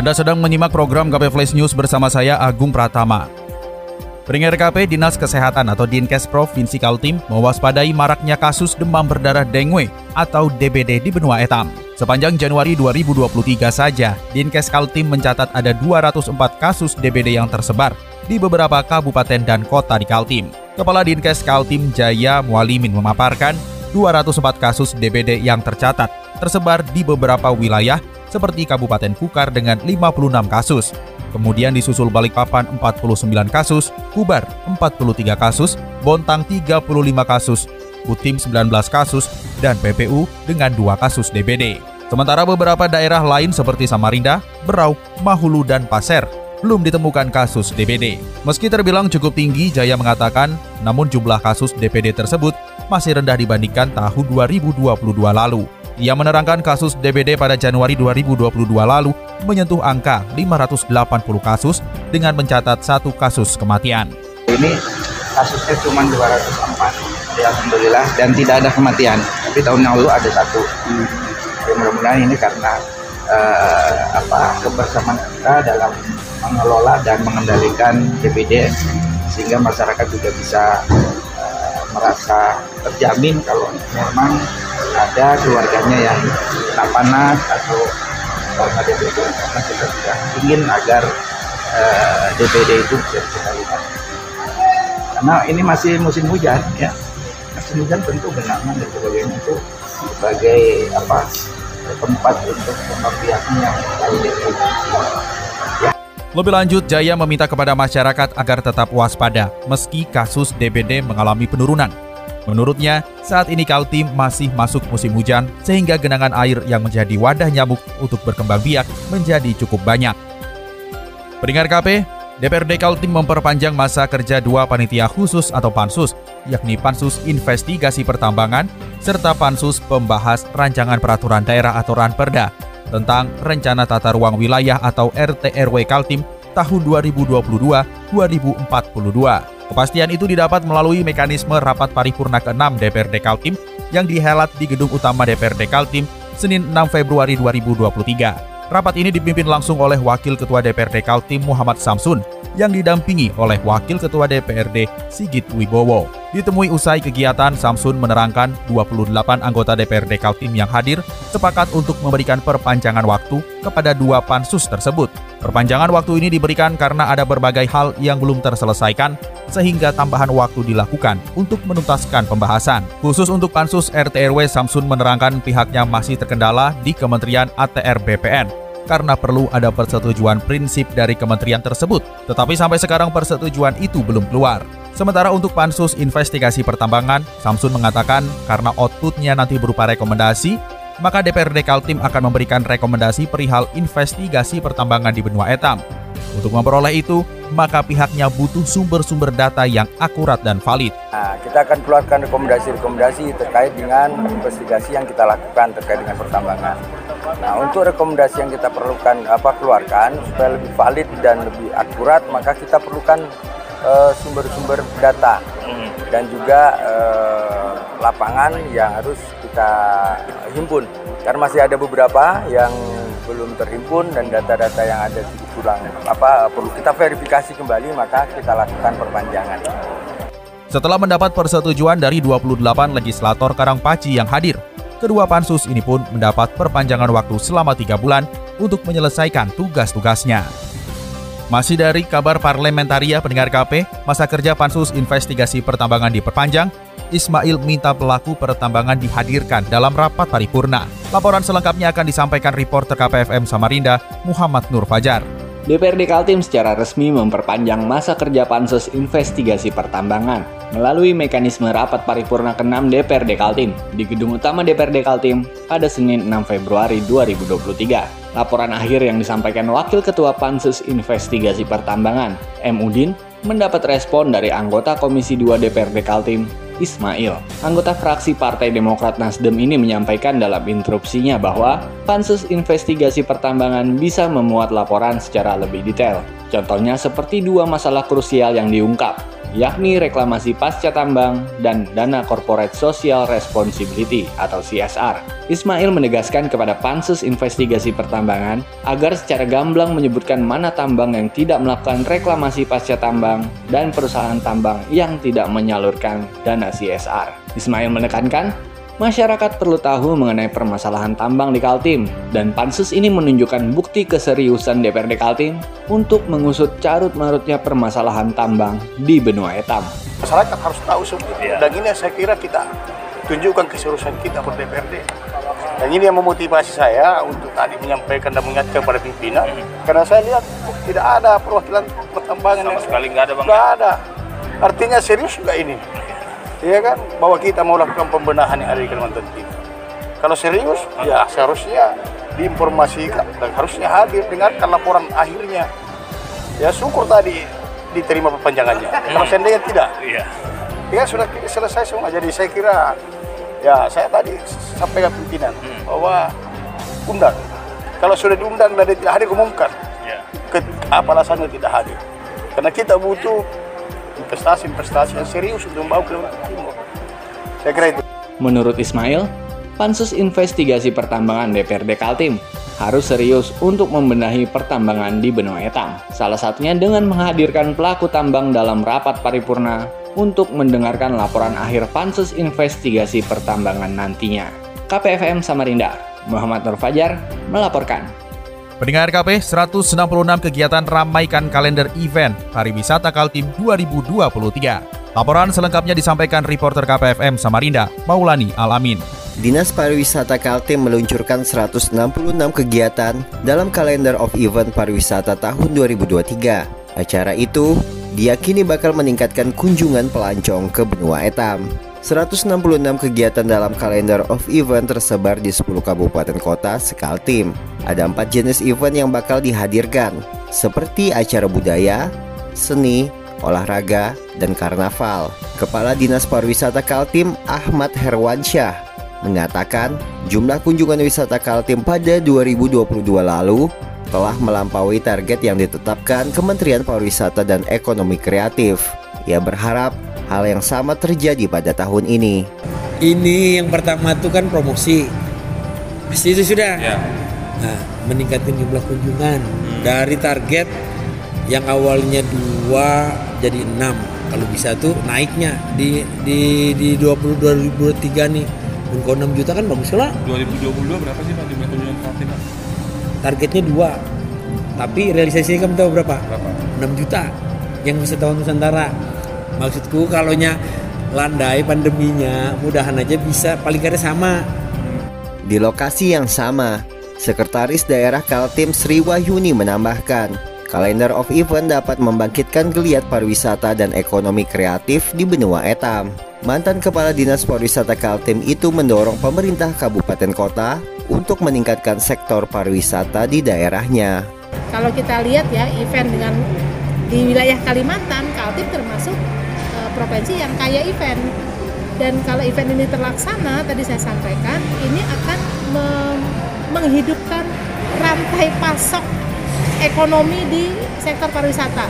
Anda sedang menyimak program KP Flash News bersama saya Agung Pratama. Peringkat KP Dinas Kesehatan atau Dinkes Provinsi Kaltim mewaspadai maraknya kasus demam berdarah dengue atau DBD di benua etam. Sepanjang Januari 2023 saja, Dinkes Kaltim mencatat ada 204 kasus DBD yang tersebar di beberapa kabupaten dan kota di Kaltim. Kepala Dinkes Kaltim Jaya Mualimin memaparkan 204 kasus DBD yang tercatat tersebar di beberapa wilayah seperti Kabupaten Kukar dengan 56 kasus. Kemudian disusul Balikpapan 49 kasus, Kubar 43 kasus, Bontang 35 kasus, Butim 19 kasus, dan PPU dengan 2 kasus DBD. Sementara beberapa daerah lain seperti Samarinda, Berau, Mahulu, dan Pasir belum ditemukan kasus DBD. Meski terbilang cukup tinggi, Jaya mengatakan, namun jumlah kasus DPD tersebut masih rendah dibandingkan tahun 2022 lalu. Ia menerangkan kasus DBD pada Januari 2022 lalu menyentuh angka 580 kasus dengan mencatat satu kasus kematian. Ini kasusnya cuma 204, ya Alhamdulillah, dan tidak ada kematian. Tapi tahun lalu ada satu. Ya, mudah-mudahan ini karena uh, apa kebersamaan kita dalam mengelola dan mengendalikan DBD sehingga masyarakat juga bisa uh, merasa terjamin kalau memang ada keluarganya yang kena panas atau karena DPD karena kita juga ingin agar uh, eh, DPD itu bisa dikendalikan karena ini masih musim hujan ya musim hujan tentu genangan dan sebagainya itu sebagai apa tempat untuk pembiakan yang lain ya. Lebih lanjut, Jaya meminta kepada masyarakat agar tetap waspada meski kasus DBD mengalami penurunan. Menurutnya, saat ini Kaltim masih masuk musim hujan sehingga genangan air yang menjadi wadah nyamuk untuk berkembang biak menjadi cukup banyak. Pendengar KP, DPRD Kaltim memperpanjang masa kerja dua panitia khusus atau pansus, yakni Pansus Investigasi Pertambangan serta Pansus Pembahas Rancangan Peraturan Daerah atau Ranperda tentang Rencana Tata Ruang Wilayah atau RTRW Kaltim tahun 2022-2042. Kepastian itu didapat melalui mekanisme rapat paripurna ke-6 DPRD Kaltim yang dihelat di gedung utama DPRD Kaltim Senin 6 Februari 2023. Rapat ini dipimpin langsung oleh Wakil Ketua DPRD Kaltim Muhammad Samsun yang didampingi oleh Wakil Ketua DPRD Sigit Wibowo. Ditemui usai kegiatan, Samsun menerangkan 28 anggota DPRD Kaltim yang hadir sepakat untuk memberikan perpanjangan waktu kepada dua pansus tersebut. Perpanjangan waktu ini diberikan karena ada berbagai hal yang belum terselesaikan sehingga tambahan waktu dilakukan untuk menuntaskan pembahasan. Khusus untuk pansus RTRW Samsun menerangkan pihaknya masih terkendala di Kementerian ATR BPN karena perlu ada persetujuan prinsip dari kementerian tersebut. Tetapi sampai sekarang persetujuan itu belum keluar. Sementara untuk pansus investigasi pertambangan, Samsun mengatakan karena outputnya nanti berupa rekomendasi, maka DPRD Kaltim akan memberikan rekomendasi perihal investigasi pertambangan di benua etam. Untuk memperoleh itu, maka pihaknya butuh sumber-sumber data yang akurat dan valid. Nah, kita akan keluarkan rekomendasi-rekomendasi terkait dengan investigasi yang kita lakukan terkait dengan pertambangan. Nah, untuk rekomendasi yang kita perlukan apa keluarkan supaya lebih valid dan lebih akurat, maka kita perlukan uh, sumber-sumber data dan juga uh, lapangan yang harus kita himpun. Karena masih ada beberapa yang belum terhimpun dan data-data yang ada kurang apa perlu kita verifikasi kembali maka kita lakukan perpanjangan. Setelah mendapat persetujuan dari 28 legislator Karangpaci yang hadir, kedua pansus ini pun mendapat perpanjangan waktu selama tiga bulan untuk menyelesaikan tugas-tugasnya. Masih dari kabar parlementaria pendengar KP, masa kerja pansus investigasi pertambangan diperpanjang Ismail minta pelaku pertambangan dihadirkan dalam rapat paripurna. Laporan selengkapnya akan disampaikan reporter KPFM Samarinda, Muhammad Nur Fajar. DPRD Kaltim secara resmi memperpanjang masa kerja pansus investigasi pertambangan. Melalui mekanisme rapat paripurna ke-6 DPRD Kaltim di gedung utama DPRD Kaltim pada Senin 6 Februari 2023. Laporan akhir yang disampaikan Wakil Ketua Pansus Investigasi Pertambangan, M. Udin, mendapat respon dari anggota Komisi 2 DPRD Kaltim, Ismail. Anggota fraksi Partai Demokrat Nasdem ini menyampaikan dalam interupsinya bahwa Pansus Investigasi Pertambangan bisa memuat laporan secara lebih detail. Contohnya seperti dua masalah krusial yang diungkap, yakni reklamasi pasca tambang dan dana corporate social responsibility atau CSR. Ismail menegaskan kepada Pansus Investigasi Pertambangan agar secara gamblang menyebutkan mana tambang yang tidak melakukan reklamasi pasca tambang dan perusahaan tambang yang tidak menyalurkan dana CSR. Ismail menekankan masyarakat perlu tahu mengenai permasalahan tambang di Kaltim, dan pansus ini menunjukkan bukti keseriusan DPRD Kaltim untuk mengusut carut-marutnya permasalahan tambang di benua etam. Masyarakat harus tahu semua, ya. dan ini saya kira kita tunjukkan keseriusan kita per DPRD. Dan ini yang memotivasi saya untuk tadi menyampaikan dan mengingatkan kepada pimpinan, hmm. karena saya lihat oh, tidak ada perwakilan pertambangan sama sekali nggak ada bang. Nggak ada. Artinya serius juga ini ya kan bahwa kita mau lakukan pembenahan yang ada di Kalimantan Timur. Kalau serius, ya seharusnya diinformasikan dan harusnya hadir dengarkan laporan akhirnya. Ya syukur tadi diterima perpanjangannya. Hmm. Kalau seandainya tidak, iya. ya sudah selesai semua. Jadi saya kira ya saya tadi sampai ke pimpinan hmm. bahwa undang. Kalau sudah diundang dan tidak hadir umumkan. Yeah. Ke, apa alasannya tidak hadir? Karena kita butuh investasi-investasi yang serius untuk membawa Kalimantan Timur. Saya kira itu. Menurut Ismail, Pansus Investigasi Pertambangan DPRD Kaltim harus serius untuk membenahi pertambangan di benua etam. Salah satunya dengan menghadirkan pelaku tambang dalam rapat paripurna untuk mendengarkan laporan akhir Pansus Investigasi Pertambangan nantinya. KPFM Samarinda, Muhammad Nur Fajar melaporkan. Pendengar KP, 166 kegiatan ramaikan kalender event Pariwisata Kaltim 2023. Laporan selengkapnya disampaikan reporter KPFM Samarinda, Maulani Alamin. Dinas Pariwisata Kaltim meluncurkan 166 kegiatan dalam kalender of event pariwisata tahun 2023. Acara itu diyakini bakal meningkatkan kunjungan pelancong ke benua etam. 166 kegiatan dalam kalender of event tersebar di 10 kabupaten kota sekaltim. Ada empat jenis event yang bakal dihadirkan, seperti acara budaya, seni, olahraga, dan karnaval. Kepala Dinas Pariwisata Kaltim Ahmad Herwansyah mengatakan jumlah kunjungan wisata Kaltim pada 2022 lalu telah melampaui target yang ditetapkan Kementerian Pariwisata dan Ekonomi Kreatif. Ia berharap Hal yang sama terjadi pada tahun ini. Ini yang pertama itu kan promosi. Pasti itu sudah. Ya. Nah, meningkatkan jumlah kunjungan hmm. dari target yang awalnya dua jadi enam. Kalau bisa tuh naiknya di di di 20 2023 nih. Kalau 6 juta kan bagus lah. 2022 berapa sih Pak jumlah kunjungan Kaltim? Targetnya dua. Tapi realisasinya kamu tahu berapa? Berapa? 6 juta yang bisa tahun Nusantara maksudku kalau nya landai pandeminya mudahan aja bisa paling kada sama di lokasi yang sama Sekretaris Daerah Kaltim Sri Wahyuni menambahkan kalender of event dapat membangkitkan geliat pariwisata dan ekonomi kreatif di benua etam. Mantan kepala dinas pariwisata Kaltim itu mendorong pemerintah kabupaten kota untuk meningkatkan sektor pariwisata di daerahnya. Kalau kita lihat ya event dengan di wilayah Kalimantan Kaltim termasuk provinsi yang kaya event. Dan kalau event ini terlaksana tadi saya sampaikan ini akan menghidupkan rantai pasok ekonomi di sektor pariwisata.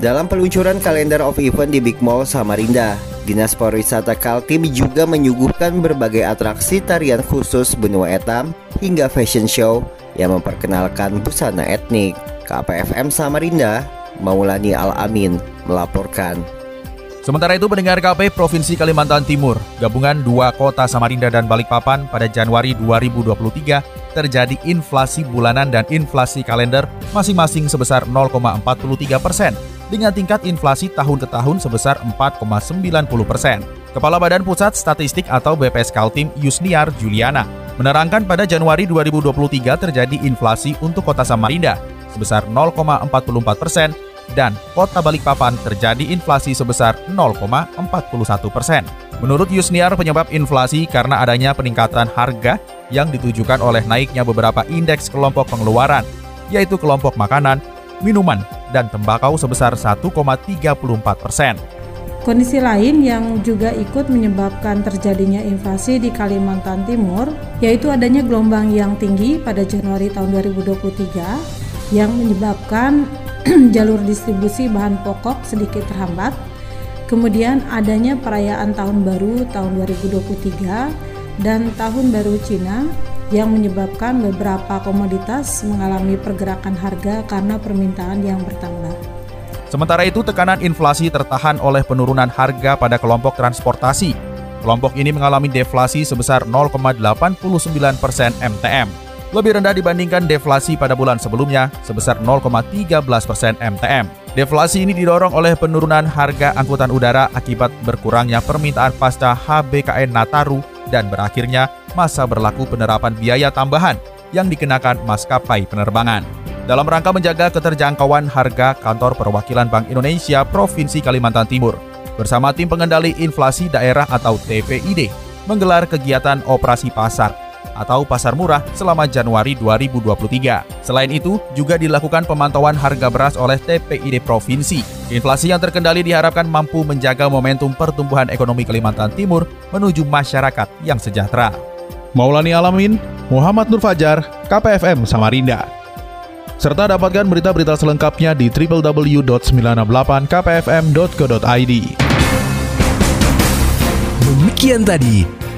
Dalam peluncuran kalender of event di Big Mall Samarinda, Dinas Pariwisata Kaltim juga menyuguhkan berbagai atraksi tarian khusus benua etam hingga fashion show yang memperkenalkan busana etnik. KPFM Samarinda, Maulani Al-Amin melaporkan. Sementara itu pendengar KP Provinsi Kalimantan Timur, gabungan dua kota Samarinda dan Balikpapan pada Januari 2023 terjadi inflasi bulanan dan inflasi kalender masing-masing sebesar 0,43 persen dengan tingkat inflasi tahun ke tahun sebesar 4,90 persen. Kepala Badan Pusat Statistik atau BPS Kaltim Yusniar Juliana menerangkan pada Januari 2023 terjadi inflasi untuk kota Samarinda sebesar 0,44 persen dan Kota Balikpapan terjadi inflasi sebesar 0,41 persen. Menurut Yusniar, penyebab inflasi karena adanya peningkatan harga yang ditujukan oleh naiknya beberapa indeks kelompok pengeluaran, yaitu kelompok makanan, minuman, dan tembakau sebesar 1,34 persen. Kondisi lain yang juga ikut menyebabkan terjadinya inflasi di Kalimantan Timur yaitu adanya gelombang yang tinggi pada Januari tahun 2023 yang menyebabkan jalur distribusi bahan pokok sedikit terhambat Kemudian adanya perayaan Tahun Baru tahun 2023 dan Tahun Baru Cina yang menyebabkan beberapa komoditas mengalami pergerakan harga karena permintaan yang bertambah. Sementara itu, tekanan inflasi tertahan oleh penurunan harga pada kelompok transportasi. Kelompok ini mengalami deflasi sebesar 0,89 persen MTM, lebih rendah dibandingkan deflasi pada bulan sebelumnya sebesar 0,13 persen MTM. Deflasi ini didorong oleh penurunan harga angkutan udara akibat berkurangnya permintaan pasca HBKN Nataru dan berakhirnya masa berlaku penerapan biaya tambahan yang dikenakan maskapai penerbangan. Dalam rangka menjaga keterjangkauan harga, Kantor Perwakilan Bank Indonesia Provinsi Kalimantan Timur bersama tim pengendali inflasi daerah atau TPID menggelar kegiatan operasi pasar atau pasar murah selama Januari 2023. Selain itu, juga dilakukan pemantauan harga beras oleh TPID Provinsi. Inflasi yang terkendali diharapkan mampu menjaga momentum pertumbuhan ekonomi Kalimantan Timur menuju masyarakat yang sejahtera. Maulani Alamin, Muhammad Nur Fajar, KPFM Samarinda. Serta dapatkan berita-berita selengkapnya di www.968kpfm.co.id. Demikian tadi